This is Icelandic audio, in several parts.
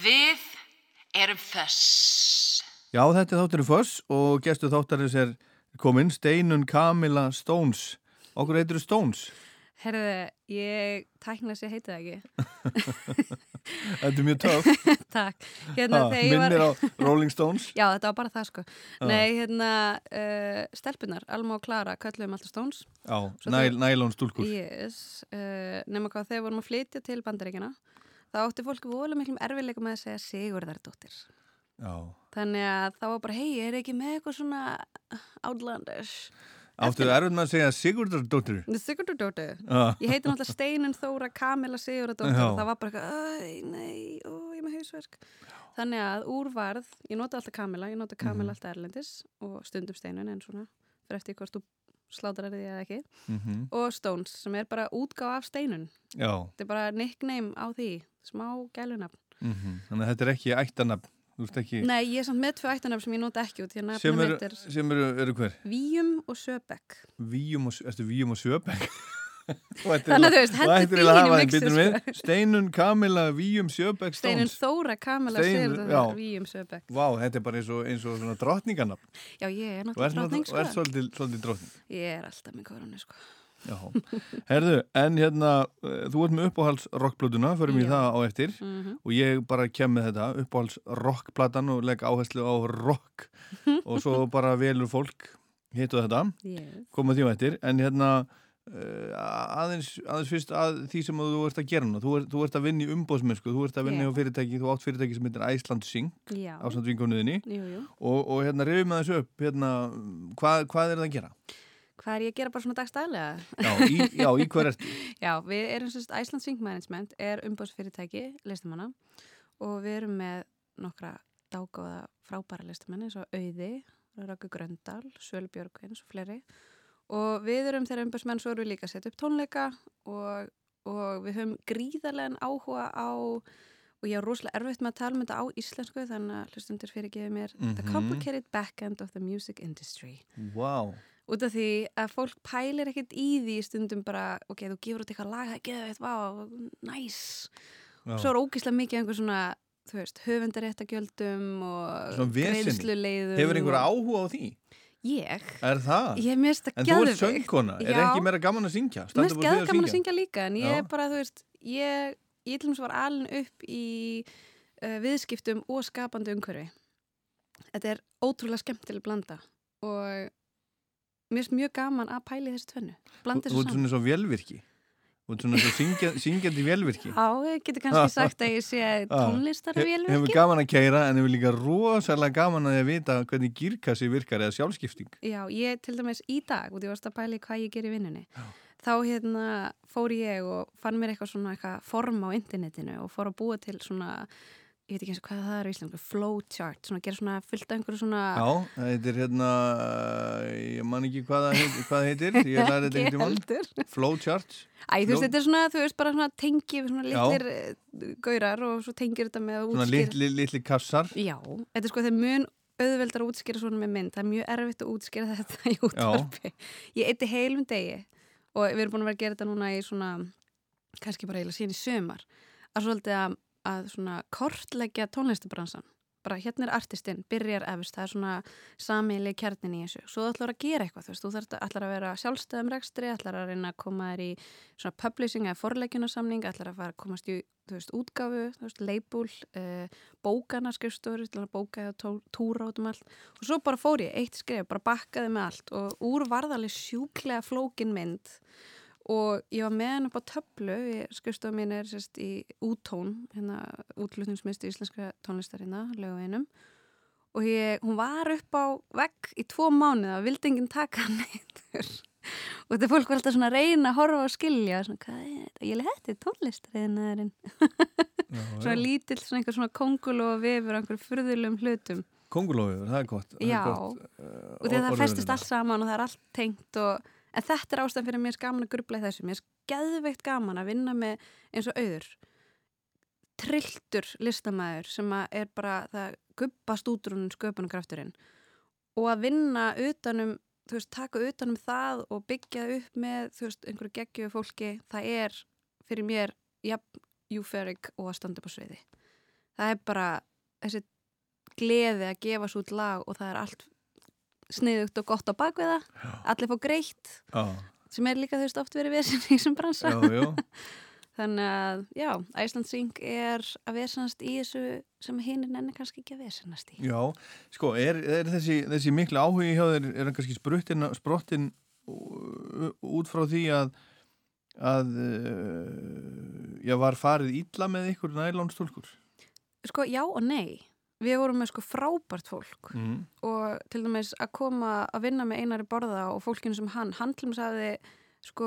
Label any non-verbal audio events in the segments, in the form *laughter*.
Við erum föss. Já, þetta er þátturinn Foss og gestu þáttarins er kominn Steinun Camilla Stones. Okkur heitir þú Stones? Herðu, ég tækna sér heitið ekki. *laughs* Þetta er mjög töf. *laughs* Takk. Hérna, Ha, ég var... Minnir á Rolling Stones. *laughs* Já, þetta var bara það sko. Nei, hérna, uh, stelpunar, Alma og Klara, kalluðum alltaf Stones. Já, nælón stúlkur. Yes. Uh, nema hvað, þegar vorum að flytja til bandaríkina, þá átti fólk vola miklum erfiðleikum með að segja Sigurðardóttir. Já. Þannig að þá var bara, hei, er ekki með eitthvað svona outlandish? Áttu erfið með að segja Sigurdardóttir? Sigurðardóttir. Já. Ég heiti náttúrulega Steinun Þóra Kamila Sigurðardóttir Já. og það var bara eitthvað, æ, nei, ó, ég er með hausverk. Þannig að úr varð, ég nota alltaf Kamila, ég nota. Kamila alltaf erlendis og stundum Steinun en svona, fyrir eftir hvort þú slátar er því eða ekki. Mm Og Stones sem er bara útgáð af Steinun. Já. Þetta er bara nickname á því, smá gælunafn. Mm Þannig að þetta er ekki ættanafn. Ekki... Nei, ég er samt með tvö ættanafn sem ég nota ekki út, sem mitt er sem eru, eru hver? Víum og Söbekk. Víum og, og Sjöbæk? *laughs* Þannig að þú veist, hendur í mixið, sko. Steinun, Kamila, Víum, Sjöbæk, Steinun. Þóra Kamila já. Víum Söbekk. Vá, þetta er bara eins og, eins og svona drottninganafn. Já, ég er náttúrulega náttúrulega- þú ert sko. svolítið, drottning. Ég er alltaf með koronu, sko. Herðu, en hérna, eh, þú ert með uppáhalds rockplötuna, förum við það á eftir. Mm Og ég bara kem með þetta, uppáhalds rockplatan og legg áherslu á rock. og svo *laughs* bara velur fólk hitt og þetta. Yes. koma því á eftir en hérna uh, aðeins, aðeins fyrst að því sem þú ert að gera núna þú, er, þú ert að vinna í umbóðsmennsku þú ert að vinna Já. hjá fyrirtæki, þú átt fyrirtæki sem heitir Æsland Sing á samt vinkonuðinni jú, jú. og, og hérna reyfum að þessu upp hérna, hvað, hvað er það að gera? Hvað er ég að gera bara svona dagstæðlega? Já, já, í hver ertu? *laughs* Já, við erum sérst Iceland Sync Management er umbóðsfyrirtæki listamanna og við erum með nokkra dágóða frábæra listamenn eins og Auði, Röggu Gröndal, Sölu Björgvins og fleiri og við erum þeirra umbóðsmenn svo erum við líka að setja upp tónleika og, og við höfum gríðarlegan áhuga á og ég er rosalega erfitt með að tala um þetta á íslensku þannig að hlustundur fyrirgefi mér The Mhm. complicated backend of the music industry Vá, út af því að fólk pælir ekkert í því stundum bara, ok, þú gefur út eitthvað lag það er geðveitt, vá, næs já. svo er ógíslega mikið einhver svona þú veist, höfundaréttagjöldum og greiðsluleiðum hefur einhver og... áhuga á því? Ég? Er það? Ég er mest að En þú geðveikt söngkona, er ekki meira gaman að syngja? Mér við geða gaman að syngja líka en ég er bara, þú veist, ég ég til dæmis var alin upp í uh, viðskiptum og skapandi umhverfi þetta er ótrúlega skemmtileg blanda og mér finnst mjög gaman að pæli þessu tvennu. Blanda Þú þessu ert saman. svona svo velvirki Þú ert svona svo syngja, *laughs* syngjandi velvirki Já, ég geti kannski *laughs* sagt að ég sé tónlistar He- Hefur gaman að keira en hefur líka rosalega gaman að að vita hvernig gírkassi virkar eða sjálfskipting. Já, ég til dæmis í dag, út í varst að pæli hvað ég ger í vinnunni Já. þá hérna fór ég og fann mér eitthvað svona eitthvað form á internetinu og fór að búa til svona ég veit ekki eins og hvað það er í Íslandu, flowchart svona gera svona fullt af einhverju svona Já, það heitir hérna, ég man ekki hvað það heitir, hvað *laughs* heitir ég lærði þetta einhvern tímann, heldur. Flowcharts. Æ, þú veist, þetta er svona, þú veist, bara svona tengi svona litlir eh, gaurar og svo tengir þetta með að Svona útskýra litli, litli kassar. Já, þetta er sko þegar mun auðveldar að útskýra svona með mynd. Það er mjög erfitt að útskýra þetta í útvarpi. Ég eitti heilum degi og við erum búin að vera að gera þetta núna í svona kannski bara eiginlega síðan í sömar að svolítið að, að svona kortleggja tónlistabransan bara hérna er artistinn, byrjar efst það er svona samiðlega kjarnin í þessu. Svo þú ætlar að gera eitthvað, þú veist, þú þarf ætlar að vera sjálfstæðum rekstri, ætlar að reyna að koma þér í svona publishing eða forleikjunarsamning ætlar að fara að komast í, þú veist, útgáfu þú veist, leibúl, uh, bókana skrifstóri, ætlar að bóka eða túra út um allt. Og svo bara fór ég eitt skrif, bara bakkaði með allt og úr varðalið sjúklega flókin mynd og ég var með henn upp á töflu, skrifstofa mín er sérst í úttón, hérna útlutningsmistu íslenska tónlistarina, löguvinum og ég, hún var upp á vegg í tvo mánuð og vildi enginn taka hann eitthvað og þetta fólk var alltaf svona að reyna að horfa og skilja svona, hvað er þetta? Ég leði þetta tónlistarinaðurinn *laughs* svona lítill, svona einhver svona kongul og vefur einhver furðulegum hlutum Kongulófur, það er gott. það er Já, gott, uh, og orðið festist þetta. allt saman og það er allt tengt og, en þetta er ástæðan fyrir mér gaman að grubla í þessu. Mér er geðveikt gaman að vinna með eins og auður trilltur listamæður sem að er bara það gubbast útrúnum sköpunarkrafturinn. Og að vinna utanum þú veist, taka utanum það og byggja upp með, þú veist, einhverju geggjöfu fólki það er fyrir mér jafn, euphoric og að standa upp á sviði. Það er bara þessi gleði að gefa svo út lag og það er allt sniðugt og gott á bakviða allir fá greitt Já, sem er líka þú veist oft verið við í þessum bransa. Já, *laughs* þannig að já, Æslandsring er að vesenast í þessu sem hinn er kannski ekki að vesenast í. Já, sko, er, er þessi, þessi miklu áhugi hjá þér, er hann kannski spruttin, sprottin út frá því að að uh, já, var farið illa með ykkur nælónstólkur? sko já og nei við vorum með sko frábært fólk Mm. og til dæmis að koma að vinna með einari borða og fólkinu sem hann hann til dæmis hafi sko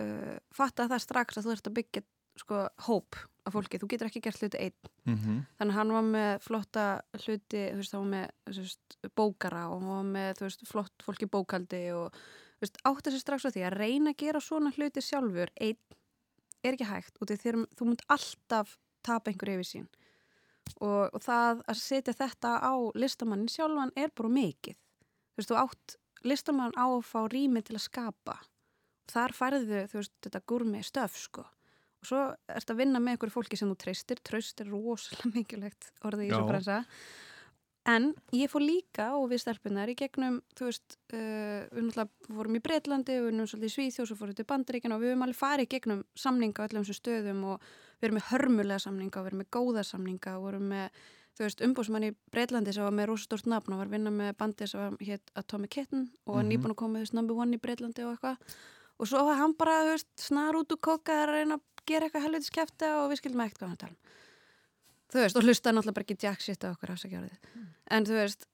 uh, fatta það strax að þú ert að byggja sko hóp af fólki, þú getur ekki gert hluti einn Mm -hmm. þannig að hann var með flotta hluti, þú veist, hann var með veist, bókara og hann var með veist, flott fólki bókaldi og átti þessi strax á því að reyna að gera svona hluti sjálfur, einn er ekki hægt og þegar þú munt alltaf tapa einhver yfir sín og, og það að setja þetta á listamannin sjálfan er bara mikið. Þú veist, þú átt listamann á að fá rými til að skapa. Þar færðu þú veist, þetta gúrmi stöf sko. Og svo ertu að vinna með einhverju fólki sem þú treystir. Tröst er rosalega *laughs* mikilvægt orðið í þessu bransa en ég fór líka og við stelpunar í gegnum, þú veist uh, við náttúrulega vorum í Breitlandi við vorum svolítið í Svíþjós og fórum til Bandaríkina og við höfum alveg farið gegnum samninga á öllum þessum stöðum og við erum með hörmulega samninga og við erum með góða samninga og við erum með þú veist, umbúsmann í Breitlandi sem var með rosastórt nafn og var að vinna með bandi sem var hétt Atomic Kitten og var Mhm. nýbúin að koma, veist, number one í Breitlandi og eitthvað og svo var hann bara, þú veist, snar út úr koka að reyna að gera eitthvað helviti skefta og við skildum ekkert hvað hann tala um. þú veist, og hlusta náttúrulega bara ekki jack shit á okkur afsakjárið, en þú veist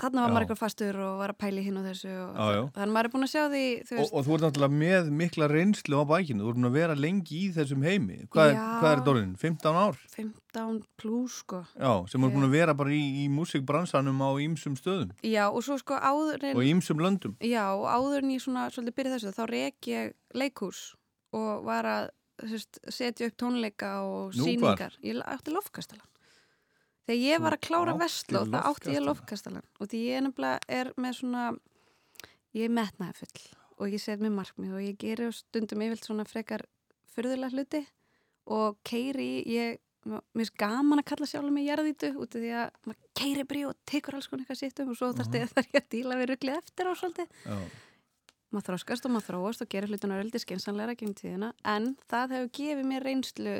þarna var maður eitthvað fastur og var að pæli hinn og þessu og Já, já. þannig maður er búin að sjá því, þú Og, og þú ert náttúrulega með mikla reynslu á bækinu, þú ert búin að vera lengi í þessum heimi. Hvað, er, Já. hvað er dórinn? 15 ár? 15 plus, sko Já, sem er búin að vera bara í, í músikbransanum á ýmsum stöðum já, og svo sko áður en og ýmsum löndum. Já, og áður en ég svona svolítið byrja þessu, þá rek ég leikhús og var að veist, setja upp tónleika og Nú, hvar? sýningar. Ég átti lofkastalan. Þegar ég var að klára vestló, þá átti ég lofkastalan. Og því ég nefnilega er með svona, ég er metnaði full og ég set mér markmið og ég gerir stundum yfirlt svona frekar fyrðulega hluti og keiri, ég, mér finnst gaman að kalla sjálfur mig jarðítu út af því að maður keiri brí og tekur alls konar eitthvað sitt um og svo þarf Mhm. ég *laughs* þarf ég að díla við ruglið eftir á svolítið Já. maður þróskast og maður þróast og gerir hlutunar öldi skynsanleira gegn tíðina en það hefur gefið mér reynslu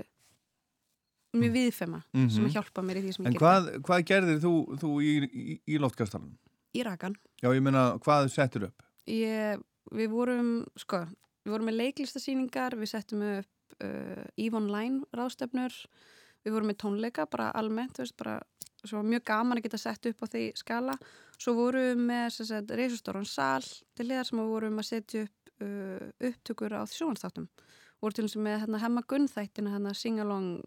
mjög viðfema Mhm. sem hjálpa mér í því sem En ég hvað, hvað gerðir þú, þú í, í, í loftkastalanum? í rakan Já, ég meina, hvað settur upp? ég, við vorum sko, við vorum með leiklistasýningar við settum upp uh, EVE Online ráðstefnur við vorum með tónleika bara almennt þú veist, bara, svo mjög gaman að geta sett upp á því skala svo vorum við með reysastóran sal til liðar sem við vorum að setja upp uh, upptökur á sjónastáttum voru til þess með hérna, hemma gunnþættina hérna, sing-along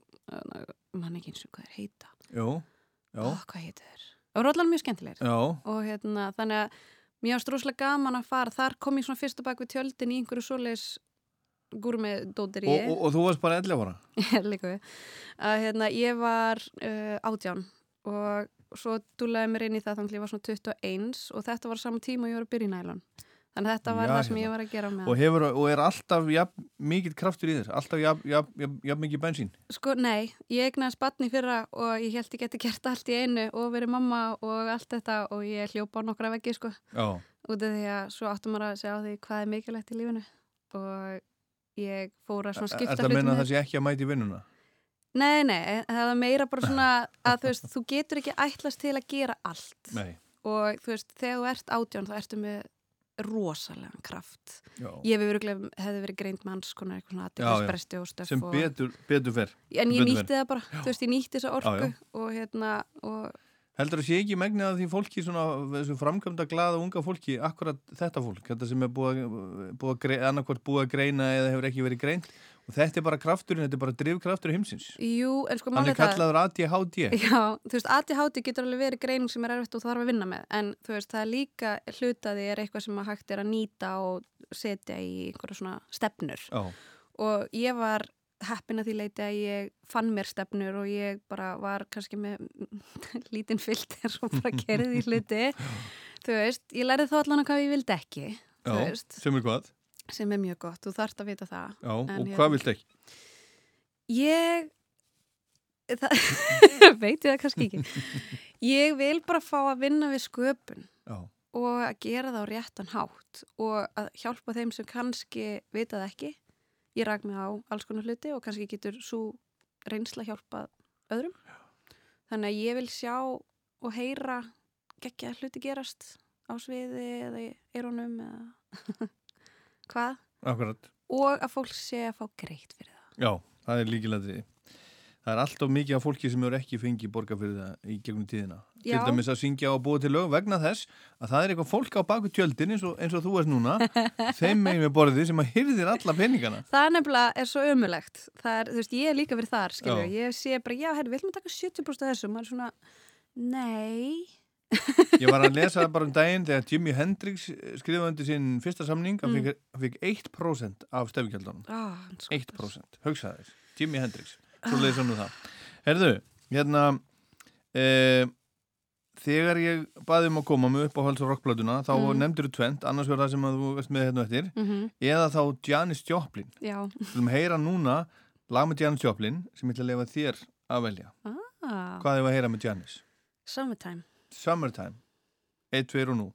mann ekki eins og hvað er heita. Jó, já, Ó, hvað heita? Það voru allan mjög skemmtilegir. Já, og hérna, þannig að mér varst rosalega gaman að fara. Þar kom ég svona fyrst og bak við tjöldin í einhverju svoleiðis gúrmi dóttir og, ég og, og þú varst bara 11 ára? *laughs* líka við. Að hérna, ég var uh, átján og svo dúlaði mér inn í það þannig að ég var svona 21 og þetta var saman tíma og ég var að byrja í nælon. Þannig að þetta var Já, það sem hérna. ég var að gera með Og, hefur, og er alltaf jafn, mikið kraftur í þér? Alltaf jafn, jafn, jafn, jafn mikið bensín? Sko, nei, ég egnaði spatni fyrra og ég held ég geti gert allt í einu og verið mamma og allt þetta og ég hljópa á nokkra veggi, sko Já, út af því að svo áttum maður að segja á því hvað er mikilvægt í lífinu og ég fór að svona skipta þetta að menna hlutum að það sé ekki að mæti vinnuna? Nei, nei, það er meira bara svona að þú veist, þú getur ekki ætlast til að gera allt Nei, og þú veist, þegar þú ert átján þá ertu með rosalega kraft. Já, ég hefði verið, verið greint með hans konar eitthvað svona Já, já. aðdeglisbresti og stöf sem og, betur, betur fer. en ég betur nýtti það bara, þú veist, ég nýtti þessa orku Já, og hérna og Heldur að sé ekki megnið að því fólki svona, þessu framkvæmda glaða unga fólki, akkurat þetta fólk, þetta sem er búið, búið að greina, annarkvort búið að greina eða hefur ekki verið greint og þetta er bara krafturinn, þetta er bara drifkraftur heimsins. jú, en sko Hann málið er kallaður ADHD. Já, þú veist, ADHD getur alveg verið greining sem er erfitt og þarf að vinna með en þú veist, það er líka hlutaði er eitthvað sem að hægt er að nýta og setja í einhverja svona stefnur Já, og ég var heppin að því leiti að ég fann mér stefnur og ég bara var kannski með *laughs* lítinn filter og bara kerði í hluti *laughs* þú veist, ég lærði þá allan að hvað ég vildi ekki já, sem er hvað. Sem er mjög gott, þú þarft að vita það. Já, En og hvað vilt ekki? ég það, *laughs* veit ég það kannski ekki. Ég vil bara fá að vinna við sköpun Já, og að gera það á réttan hátt og að hjálpa þeim sem kannski vita það ekki. Ég ræk mig á alls konar hluti og kannski getur svo reynsla hjálpað öðrum. Þannig að ég vil sjá og heyra geggja hluti gerast á sviði eða í erónum eða hvað? Akkurat. Og að fólk sé að fá greitt fyrir það. Já, það er líkilætri Það er alltaf mikið af fólki sem eru ekki fengið borga fyrir það í gegnum tíðina. Til dæmis að syngja og búa til lög vegna þess að það er eitthvað fólk á baku tjöldin eins og, eins og þú ert núna *laughs* þeim megin með borðið sem að hyrðir alla peningana. Það nefnilega er svo ömulegt það er, veist, ég er líka verið þar, skilju ég sé bara, já, herri, við ætlum að taka 70% af þessu. Maður er svona, nei Ég var að lesa bara um daginn þegar Jimi Hendrix skrifaði undir sinn fyrsta samning hann Mm. fikk, hann fikk 1% af stefngjöldunum ah, 1% hugsaði þess, Jimi Hendrix. Svo leiði nú það. Herðu, hérna e, þegar ég baði um að koma með upp á hals og rockplötuna þá Mm. nefndir þú tvent, annars verður það sem að þú veist með hérna eftir mm eða þá Janis Joplin. Já, Við viljum heyra núna lag með Janis Joplin sem ég ætla að lefa þér að velja. Ah, Hvað er að heyra með Janis? summertime Summertime. 1, 2 og nú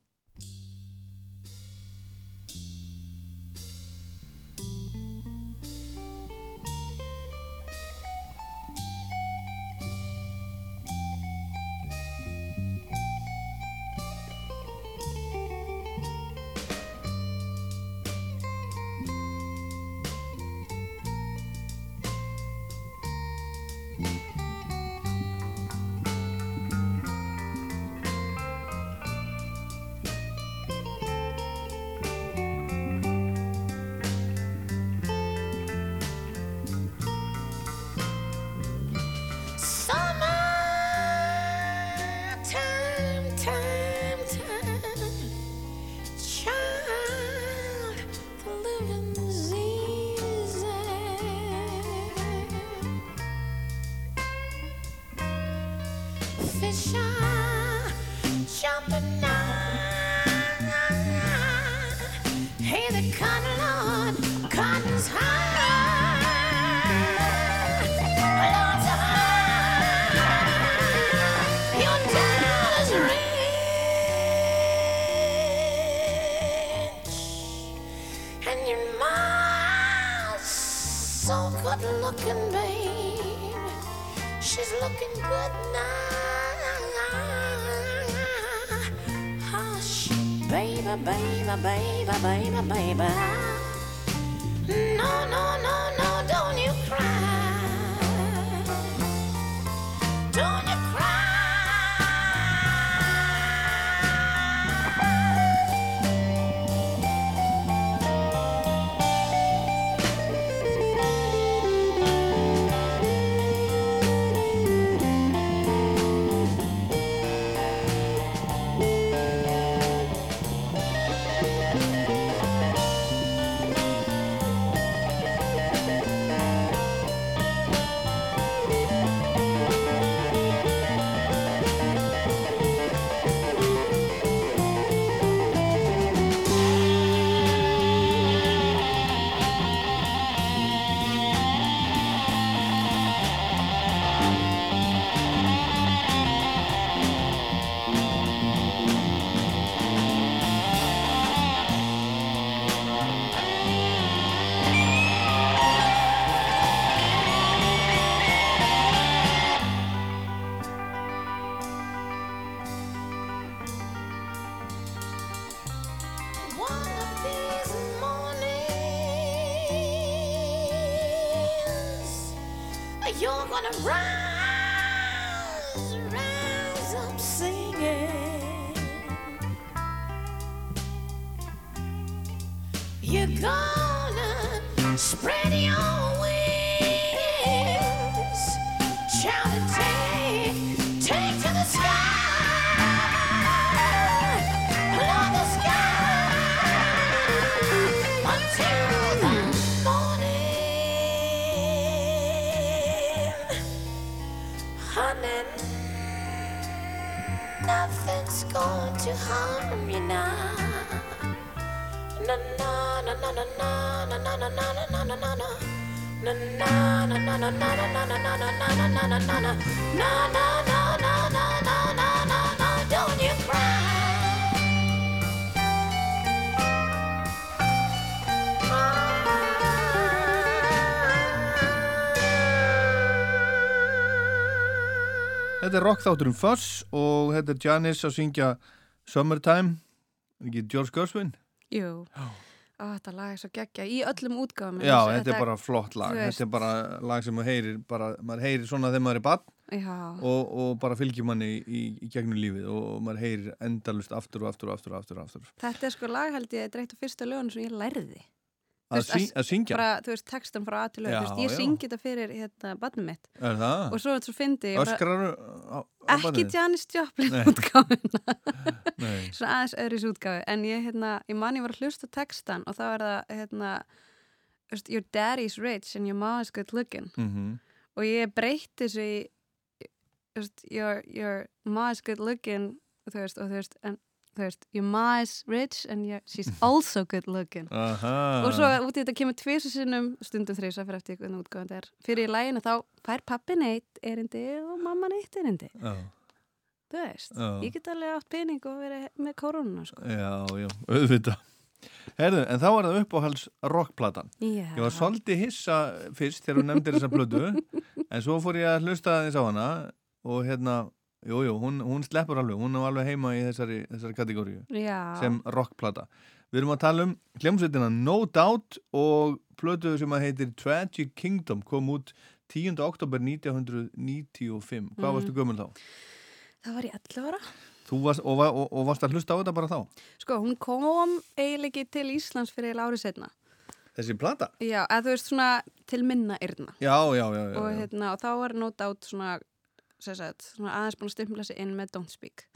Don't you're gonna rise, to harm you now. Na na na na na na na na na na na na na na. Na na na na na na na na na na na na na na na na na na na na. Þetta er rockþátturinn Fuss og þetta er Janis að syngja Summertime, Er ekki George Gershwin? Jú, Ó, þetta lag er svo geggja. Í öllum útgáfum Já, þetta er bara flott lag, þetta er bara lag sem maður heyrir, bara, maður heyrir svona þegar maður er bann Já, og, og bara fylgjum manni í, í, í gegnum lífið og, maður heyrir endalust aftur og aftur og aftur aftur, aftur. þetta er sko lag held ég þetta er eitt af fyrsta lögunum sem ég lærði Að, veist, að- að syngja, bara, þú veist, textan frá að til lög Já, þú veist, ég syngi þetta fyrir hérna barnum mitt. Og svo, svo fyndi ég bara, á, á ekki? Janis Joplin Nei, *laughs* svona aðeins öðris útgáfi en ég, hérna, ég man ég var að hlusta textan og þá er það, hérna your daddy's rich and your mom's good looking. Mhm, og ég breytti þessu í your, your mom's good looking og þú veist, og þú veist, en, þú veist your mom's rich and your, she's *laughs* also good looking aha. og svo út í þetta kemur tvisu sinnum stundum þrýsa fyrir eftir hvernig útgáðan þetta er fyrir í læginu þá fær pappi neitt erindi og mamma neitt erindi Já, þú veist, Já. ég get alveg átt pening og verið með koronuna sko. já, já, auðvitað. Herðu, en þá var það uppáhalds rockplatan. Já. Ég var svolítið hissa fyrst þegar hún nefndir þessa plödu *laughs* en svo fór ég að hlusta aðeins á hana og hérna, jú, jú, hún, hún sleppur alveg, hún er alveg heima í þessari, þessari kategóriu sem rockplata. Við erum að tala um hljómsveitina No Doubt og plötu sem að heitir Tragic Kingdom kom út 10. oktober 1995. Hvað Mhm. varstu gömul þá? það var ég 11 ára Þú varst, og, og, og varst að hlusta á þetta bara þá? sko, hún kom eiginlega til Íslands fyrir eiginlega árið setna Þessi plata? já, eða þú veist svona til minna yrna Já, já, já. já, og, já. hérna, og þá var no doubt svona, sagt, svona aðeins búin að stimpla sig inn með Don't Speak.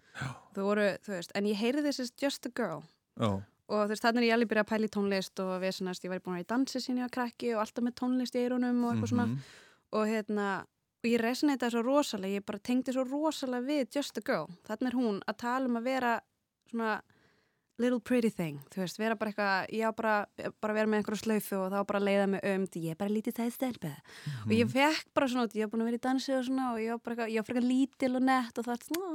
Voru, þú veist, en ég heyrði þessi Just a Girl. Já. og þannig er ég alveg byrjað að pæla í tónlist og við ég var búin að vera í dansi sín ég var krakki og alltaf með tónlist í eyrunum og eitthvað svona. Mhm. og hérna, og ég resonaði svo rosalega, ég bara tengdi svo rosalega við Just a Girl, þannig er hún að tala um að vera svona little pretty thing, þú veist, vera bara eitthvað ég á bara, bara vera með einhverju slaufu og þá bara leiða mig um, ég er bara lítið það stelpa og ég fekk bara svona, út, ég var búin að vera í dansi og svona og ég var bara eitthvað, ég var frekar lítil og nett og það er svona,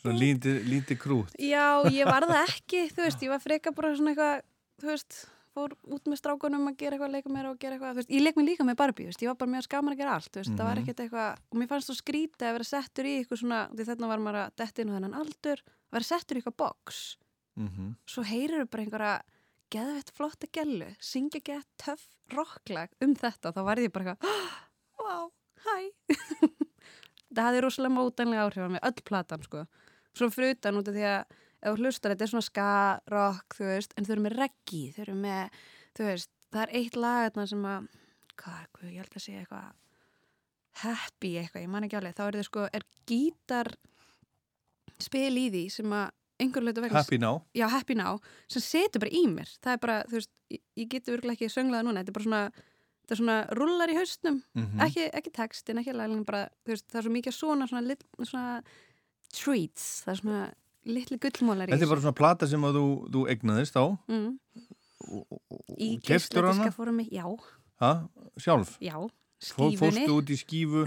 Svo lítið, krút. já, ég var það ekki þú veist, ég var frekar bara svona eitthvað þú veist, fór út með strákunum að gera eitthvað, leika mér og gera eitthvað, þú veist, ég leik mér líka með Barbie, þú veist, ég var bara mjög skaman að gera allt, þú veist, það var Mhm. ekkert eitthvað, og mér fannst svo skrítið að vera settur í eitthvað svona, því þarna var maður að detti inn á þennan aldur, að vera settur í eitthvað box, Mm svo heyrir bara einhverja geðvett flotta gellu, syngja gett töff rocklag um þetta, þá var ég bara eitthvað, wow, hæ. *laughs* Það hafði rosalega mótanlega áhrif á mig, öll platan sko. Svo fyrir utan út af því að ef þú hlustar, þetta er svona ska, rock, þú veist en þau eru með reggi, þau eru með þú veist, það er eitt lag þarna sem að hvað, hvað, ég held að segja eitthvað happy eitthvað, ég man ekki alveg. Þá er þau sko, er gítar spil í því sem að einhver hlutu vegna Happy now. já, happy now, sem setur bara í mér. Það er bara, þú veist, ég, ég geti virkulega ekki sönglaða núna, þetta er bara svona þetta er svona rullar í haustnum, Mm ekki, ekki textin, ekki lagin bara, veist, það er svo mikið svona svona, lit, svona treats, það er svona litli gullmólar í Þetta er bara svona plata sem að þú, þú egnaðist á. Mm, og, og, og í keftur hana? fórum já, ha? sjálf. já, skífunni fórstu út í skífu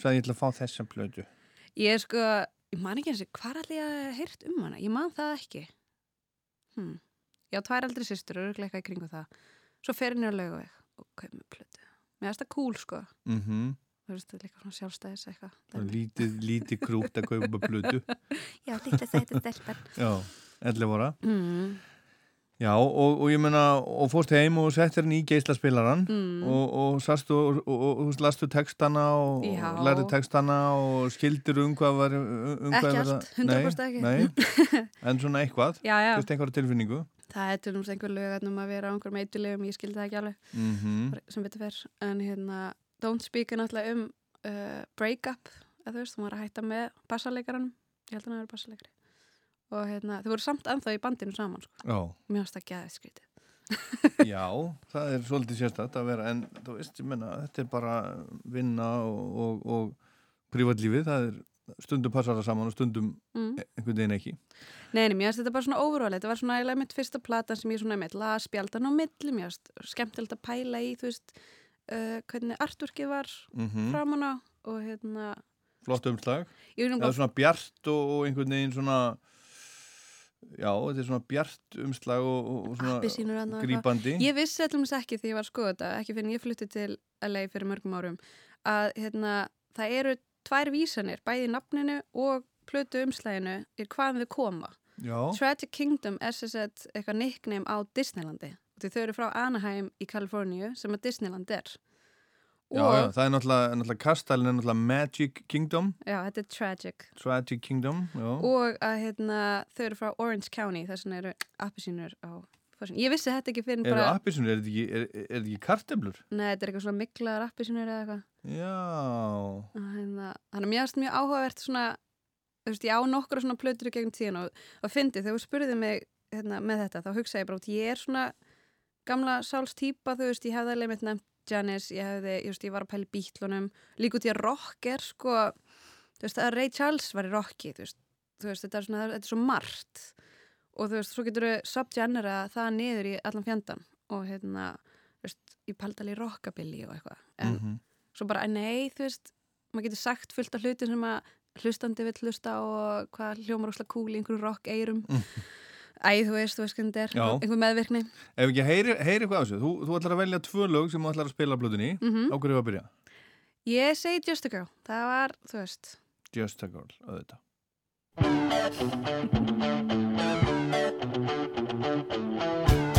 sagði ég ætla að fá þessa plötu. ég er sko, ég man ekki eins og hvað allir að heyrt um hana, ég man það ekki hm. já, tvær aldrei systur, örgulega eitthvað í kringu það svo fer henni á laugaveg og kaup með plötu mér finnst það cool sko Mm þú veist, það er líka svona sjálfstæðis eitthvað. Lítið, lítið krútt að kaupa plötu. *laughs* Já, lítið sætið stelpar. Já, 11 ára. Mm, Já, og, og ég meina, og fórst heim og settir henni í geislaspilaran mm. og, og sastu og, og, lastu textana og, lærði textana og skildir um hvað var um hvað Ekki var allt, 100% nei, ekki. Nei, *laughs* en svona eitthvað, þú veist einhverja tilfinningu Það er til dæmis einhver lög um að vera á einhverjum eitthulegum, ég skildi það ekki alveg, mm sem betur fer. En hérna, Don't Speak er náttúrulega um uh, break-up, eða þú veist, hún var að hætta með bassaleikaranum, ég held að hann að vera bassaleikari. Og hérna, þau voru samt ennþá í bandinu saman, sko. Já, Mér finnst það gæðið skrítið. *laughs* já, það er svolítið sérstætt að vera, en þú veist, ég menna, þetta er bara vinna og, og, og prívatlífið, það er stundum passar það saman og stundum Mm. einhvern veginn ekki. Nei, nei, mér finnst þetta bara svona overall, þetta var svona eiginlega mitt fyrsta plata sem ég svona mitt las spjaldan á milli, mér finnst skemmtilegt að pæla í, þú veist, uh, hvernig artworkið var mm framan á og hérna flott umslag eða svona bjart og einhvern veginn svona já, þetta er svona bjart umslag og, og- svona grípandi. Ég vissi allum ekki því ég var að skoða þetta ekki fyrir en ég flutti til LA fyrir mörgum árum að hérna, það eru tvær vísanir, bæði nafninu og plötu umslæginu í hvaðan við koma. Já, Tragic Kingdom er sem sagt eitthvað nickname á Disneylandi. Þau eru frá Anaheim í Kaliforníu sem að Disneyland er já, já, það er náttúrulega, náttúrulega kastalinn er náttúrulega Magic Kingdom. Já, þetta er tragic. Tragic Kingdom já, og að hérna, þau eru frá Orange County þess vegna eru appisínur á fórsíðunni. ég vissi þetta ekki fyrir eru bara appisunir, er þetta ekki, er, er þetta ekki karteblur? neða, þetta er eitthvað svona miklaðar appisínur eða eitthvað. Já. Hérna, þannig að mér finnst mjög áhugavert svona, þú veist, ég á nokkra svona plötur í gegnum tíðan og, og fyndi þegar þú spurði mig hérna, með þetta, þá hugsaði ég bara út, ég er svona gamla sálstýpa, þú veist, ég hefði alveg mitt nefnt Janis, ég hefði, ég veist, ég var að pæla í bítlunum, líka út í að rock er sko, þú veist, að Ray Charles var í rocki, þú veist, þú veist, þetta er svona, þetta er svo margt. Og þú veist, svo getur við subgenera það niður í allan fjandan og hérna, þú veist, ég pældi alveg í rockabilly og eitthvað, en Mhm. svo bara, nei, þú veist maður getur sagt fullt af hlutin sem að hlustandi vill hlusta og hvað hljómar úslega kúl í einhverju rock eirum *laughs* Æ, þú veist, þú veist hvernig þetta er. Einhver meðvirkni? Ef ekki heyri, heyri hvað á þessu. Þú, þú ætlar að velja tvö lög sem þú ætlar að spila blöðunni mm á hverju var að byrja? Ég segi Just a Girl, það var, þú veist. Just a Girl, auðvitað. Take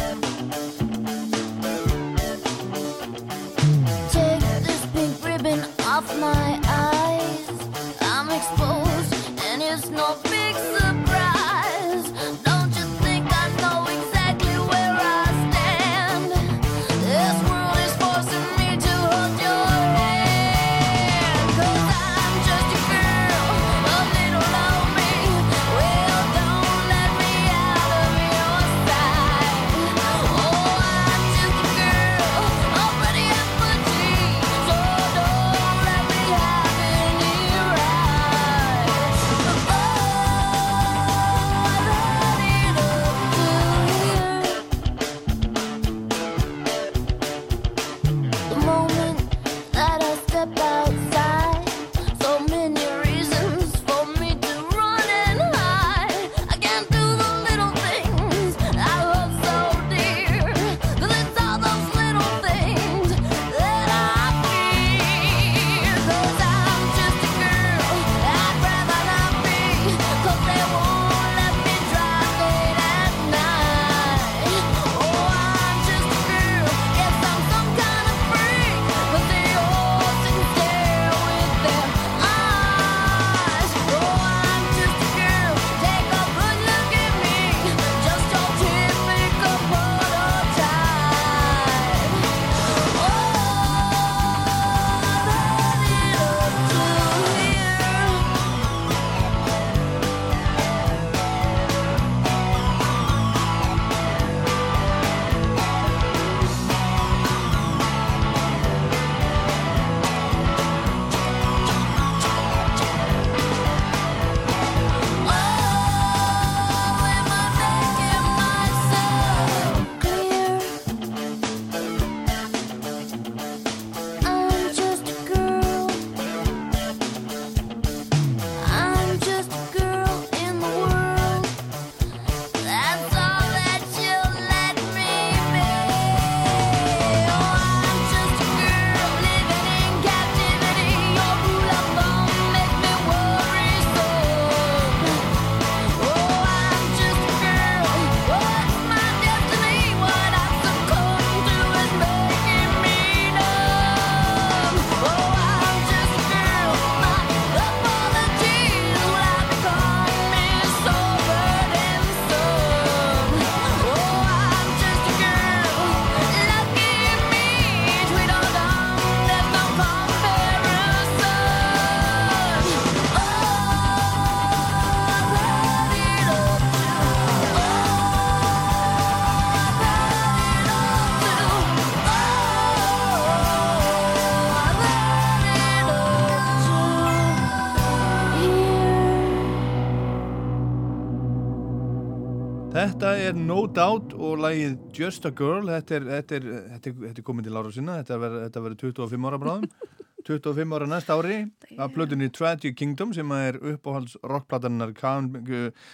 Doubt og lagið Just a Girl þetta er, þetta er, þetta er, þetta er komið til ára sinna þetta verður þetta verður 25 ára bráðum. *laughs* 25 ára næsta ári af plötunni Tragic Kingdom sem er uppáhalds rockplatannar Kam,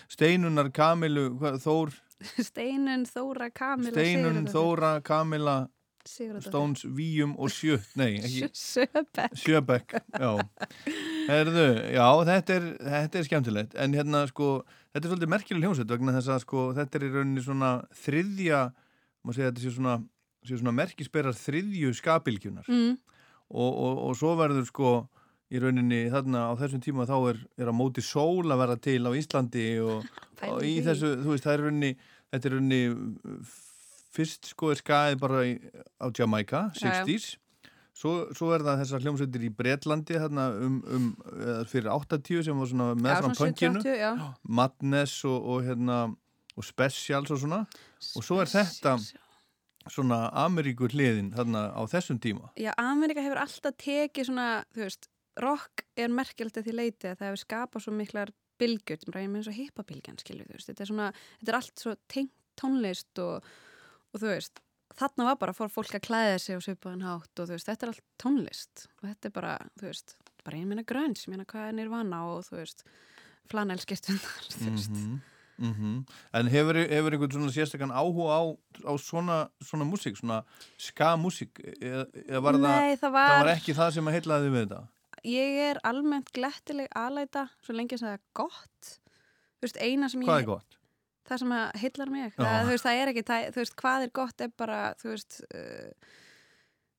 Steinunar Kamilu Þór, Steinun, Þóra, Kamila Steinun, Þóra, Kamila. Stones, Víum og *laughs* Sjö nei, ekki, Sjöbek Sjöbekk já. Herðu, já, þetta er, þetta er skemmtilegt. En hérna sko, þetta er svolítið merkileg hljómsveit vegna þess að sko, þetta er í rauninni svona þriðja, maður segja þetta sé svona, sé svona merkisberar þriðju skapilgjunar mm, og, og, og svo verður sko í rauninni þarna á þessum tíma þá er, er að móti sól að vera til á Íslandi og, *laughs* og í þessu, þú veist, það er rauninni þetta er rauninni fyrst sko er skaðið bara í, á Jamaica, Já, já. 60s svo, svo er það þessar hljómsveitir í Bretlandi þarna um, um fyrir 80 sem var svona meðfram svona punkinu 70, já. Madness og, og hérna og Specials og svona. Og svo er þetta svona Ameríkur hliðin þarna á þessum tíma. Já, Amerika hefur alltaf tekið svona, þú veist, rock er merkjöld því leiti að það hefur skapað svo miklar bylgjur, sem ræðum eins og hippabilgjan, skilju, þú veist, þetta er svona, þetta er allt svo tengt tónlist og, og þú veist, þarna var bara fór fólk að klæða sig og svipaðan hátt og þú veist, þetta er allt tónlist og þetta er bara, þú veist, bara ég meina grönns, ég meina hvað er nirvana og þú veist, flanelskistundar, þú veist. Mhm, mhm. En hefur, hefur einhvern svona sérstakann áhuga á, á svona, svona músík, svona ska-músík eða, eða var það, Nei, það það var, var ekki það sem að heitlaði við þetta? ég er almennt glettileg aðlæta, svo lengi sem það er gott, þú veist, eina sem Hvað ég er gott? Það sem að hillar mig. Það, veist, það er ekki, það, þú veist, hvað er gott er bara, þú veist uh,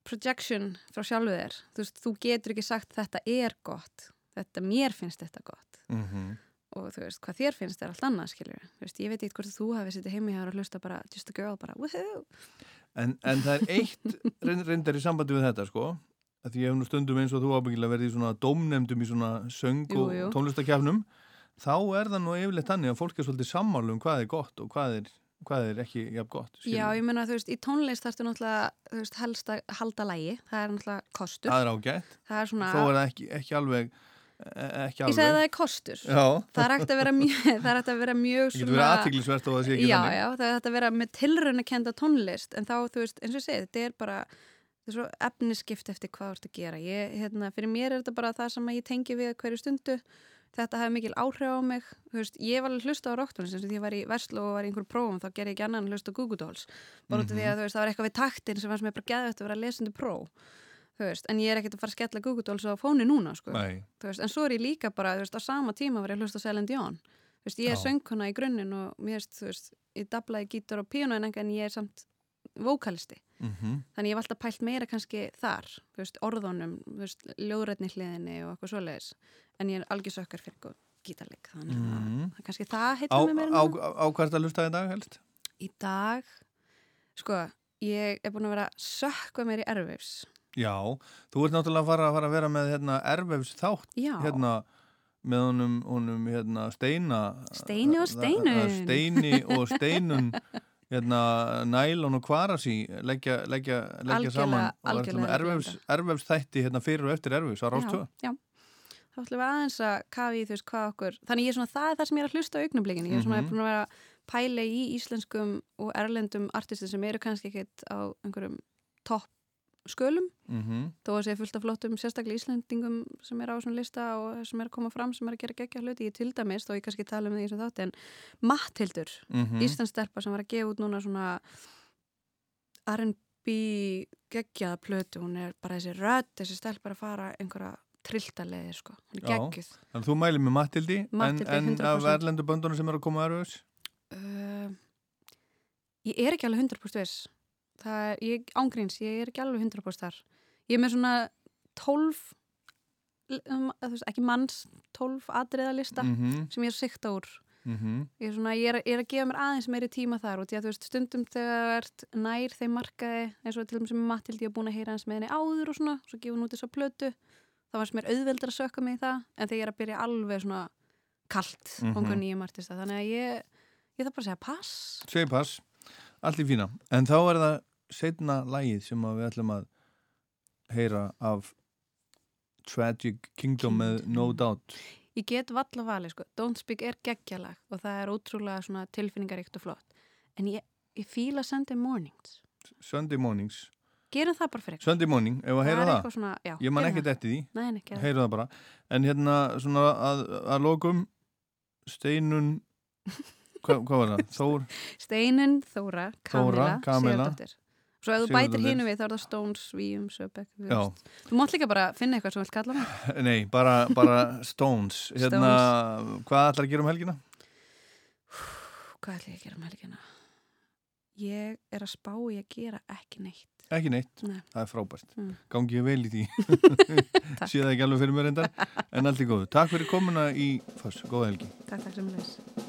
projection frá sjálfu þér. Þú veist, þú getur ekki sagt þetta er gott. Þetta, mér finnst þetta gott. Mm og þú veist, hvað þér finnst er allt annað skilur, þú veist, ég veit hvort þú hafi sittið heimi hér og hlusta bara, just a girl, bara woohoo, en, en það er eitt *laughs* reynd- reyndar í sambandi við þetta, sko. Að því ég hef nú stundum eins og þú ábyggilega verið í svona dómnefndum í svona söng og tónlistakjafnum þá er það nú yfirleitt þannig að fólk er svolítið sammálu um hvað er gott og hvað er, hvað er ekki jafn gott skilurðu. já, ég meina, þú veist, í tónlist þarftu náttúrulega, veist, helst að halda lægi það er náttúrulega kostur, það er ágætt, það er svona þó er það ekki, ekki alveg e- ekki ég segi að það er kostur. Já, það er hægt að vera mjög, *laughs* það er hægt að vera mjög ekki já, já, það er hægt að vera með tilraun að kenda tónlist en þá, þú veist, eins og ég segi, þetta er bara þetta er svo efniskipt eftir hvað þú ert að gera. Ég, hérna, fyrir mér er þetta bara það sem ég tengi við hverju stundu þetta hefði mikil áhrif á mig. Veist, ég var alveg hlusta á rocktónlist því ég var í Veslu og var í einhverjum prófum þá gerði ég ekki annan hlusta á Google Dolls. Bara út af því að þú veist, það var eitthvað við taktin sem fannst mér bara geðvægt að vera lesandi próf en ég er ekkert að fara að skella Google Dolls á fóni núna, sko. Veist, en svo er ég líka bara, á sama tíma var ég að hlusta á Celine Dion. Ég er söngkona í grunninn og ég dablaði gítar og píano en en ég er samt vókalisti. Mm þannig ég hef alltaf pælt meira kannski þar veist, orðunum, ljóðrætni hliðinni og eitthvað svoleiðis. En ég er algjör sökkar fyrir eitthvað gítarleik þannig að Mhm. það er kannski það mig á, meira á, hvert að lusta í dag helst? í dag sko, ég er búin að vera að sökka mér í erfis Já, þú ert náttúrulega að fara, að fara að vera með hérna, erfefs þátt já, hérna, með honum, honum hérna, steina Steini og Það- Steinun. það- Steini og *laughs* steinun hérna, nælon og kvarasi leggja, leggja, leggja saman og erfefs, þætti hérna, fyrir og eftir erfefs á rástöðu já, já. þá ætlum við aðeins að kafi í þú veist hvað okkur þannig ég er svona, það er það sem ég er að hlusta á augnablikinu ég er svona Mhm. búin að vera pæla í íslenskum og erlendum artistir sem eru kannski ekkit á einhverjum topp skölum. Mm þó að sé fullt af flottum sérstaklega Íslendingum sem er á svona lista og sem er að koma fram sem er að gera geggja hluti. Ég til dæmis, þó ég kannski tala um því sem þátt en Matthildur, -hmm. Íslandstelpa sem var að gefa út núna svona R&B geggjaða plötu, hún er bara þessi rödd, þessi stelpa er að fara einhverja trilltaleði, sko, hún er geggjuð. Þannig að þú mælir með Mattildi Matthildi, en, en af 100%. erlendu böndunum sem eru að koma erfefs uh, Ég er ekki alveg 100% viss það er, ég ángríns, ég er ekki alveg 100% þar ég er með svona 12 um, ekki manns 12 atriðalista mm -hmm. sem ég er að sikta úr Mm ég er, svona, ég, er, ég er að gefa mér aðeins meiri tíma þar og því að þú veist stundum þegar það nær þeim markaði eins og til dæmis með Matildi er búin að heyra hans með henni áður og svona svo gefa hún út þess að plötu þá varst mér auðveldur að sökka mig í það en þegar ég er að byrja alveg svona kalt mm. -hmm. þannig að ég, ég þarf bara að segja pass Segir pass, allt í fína. En þá er það setna lægið sem við ætlum að heyra af Tragic Kingdom með No Doubt. Ég get valla valið sko, Don't Speak er geggjalag og það er ótrúlega tilfinningaríkt og flott. En ég, ég fíla Sunday Mornings. Sunday mornings. Gerum það bara fyrir ykkur Sunday morning, ef að heyra það eitthvað svona, já, Ég man ekkert eftir því, Nei, heyra það bara. En hérna, svona að, að lokum Steinun *laughs* Hva, Hvað var það? Þór? Steinun, Þóra, Kamila, Svo ef þú bætir hinu við þá er það Stones, Víum, Söbek Þú mátt líka bara finna eitthvað sem þú vilt kalla mig. *laughs* Nei, bara, bara Stones. Hérna, hvað ætlar að gera um helgina? Hvað ætla ég að gera um helgina? Ég er að spá í að gera ekki neitt. Ekki neitt, Nei. það er frábært. Mm. Gangi ég vel í því. *laughs* *laughs* Sé það ekki alveg fyrir mér endar En allt í góðu, takk fyrir komuna í Foss, góða helgi. Takk, takk sem leys Sappy,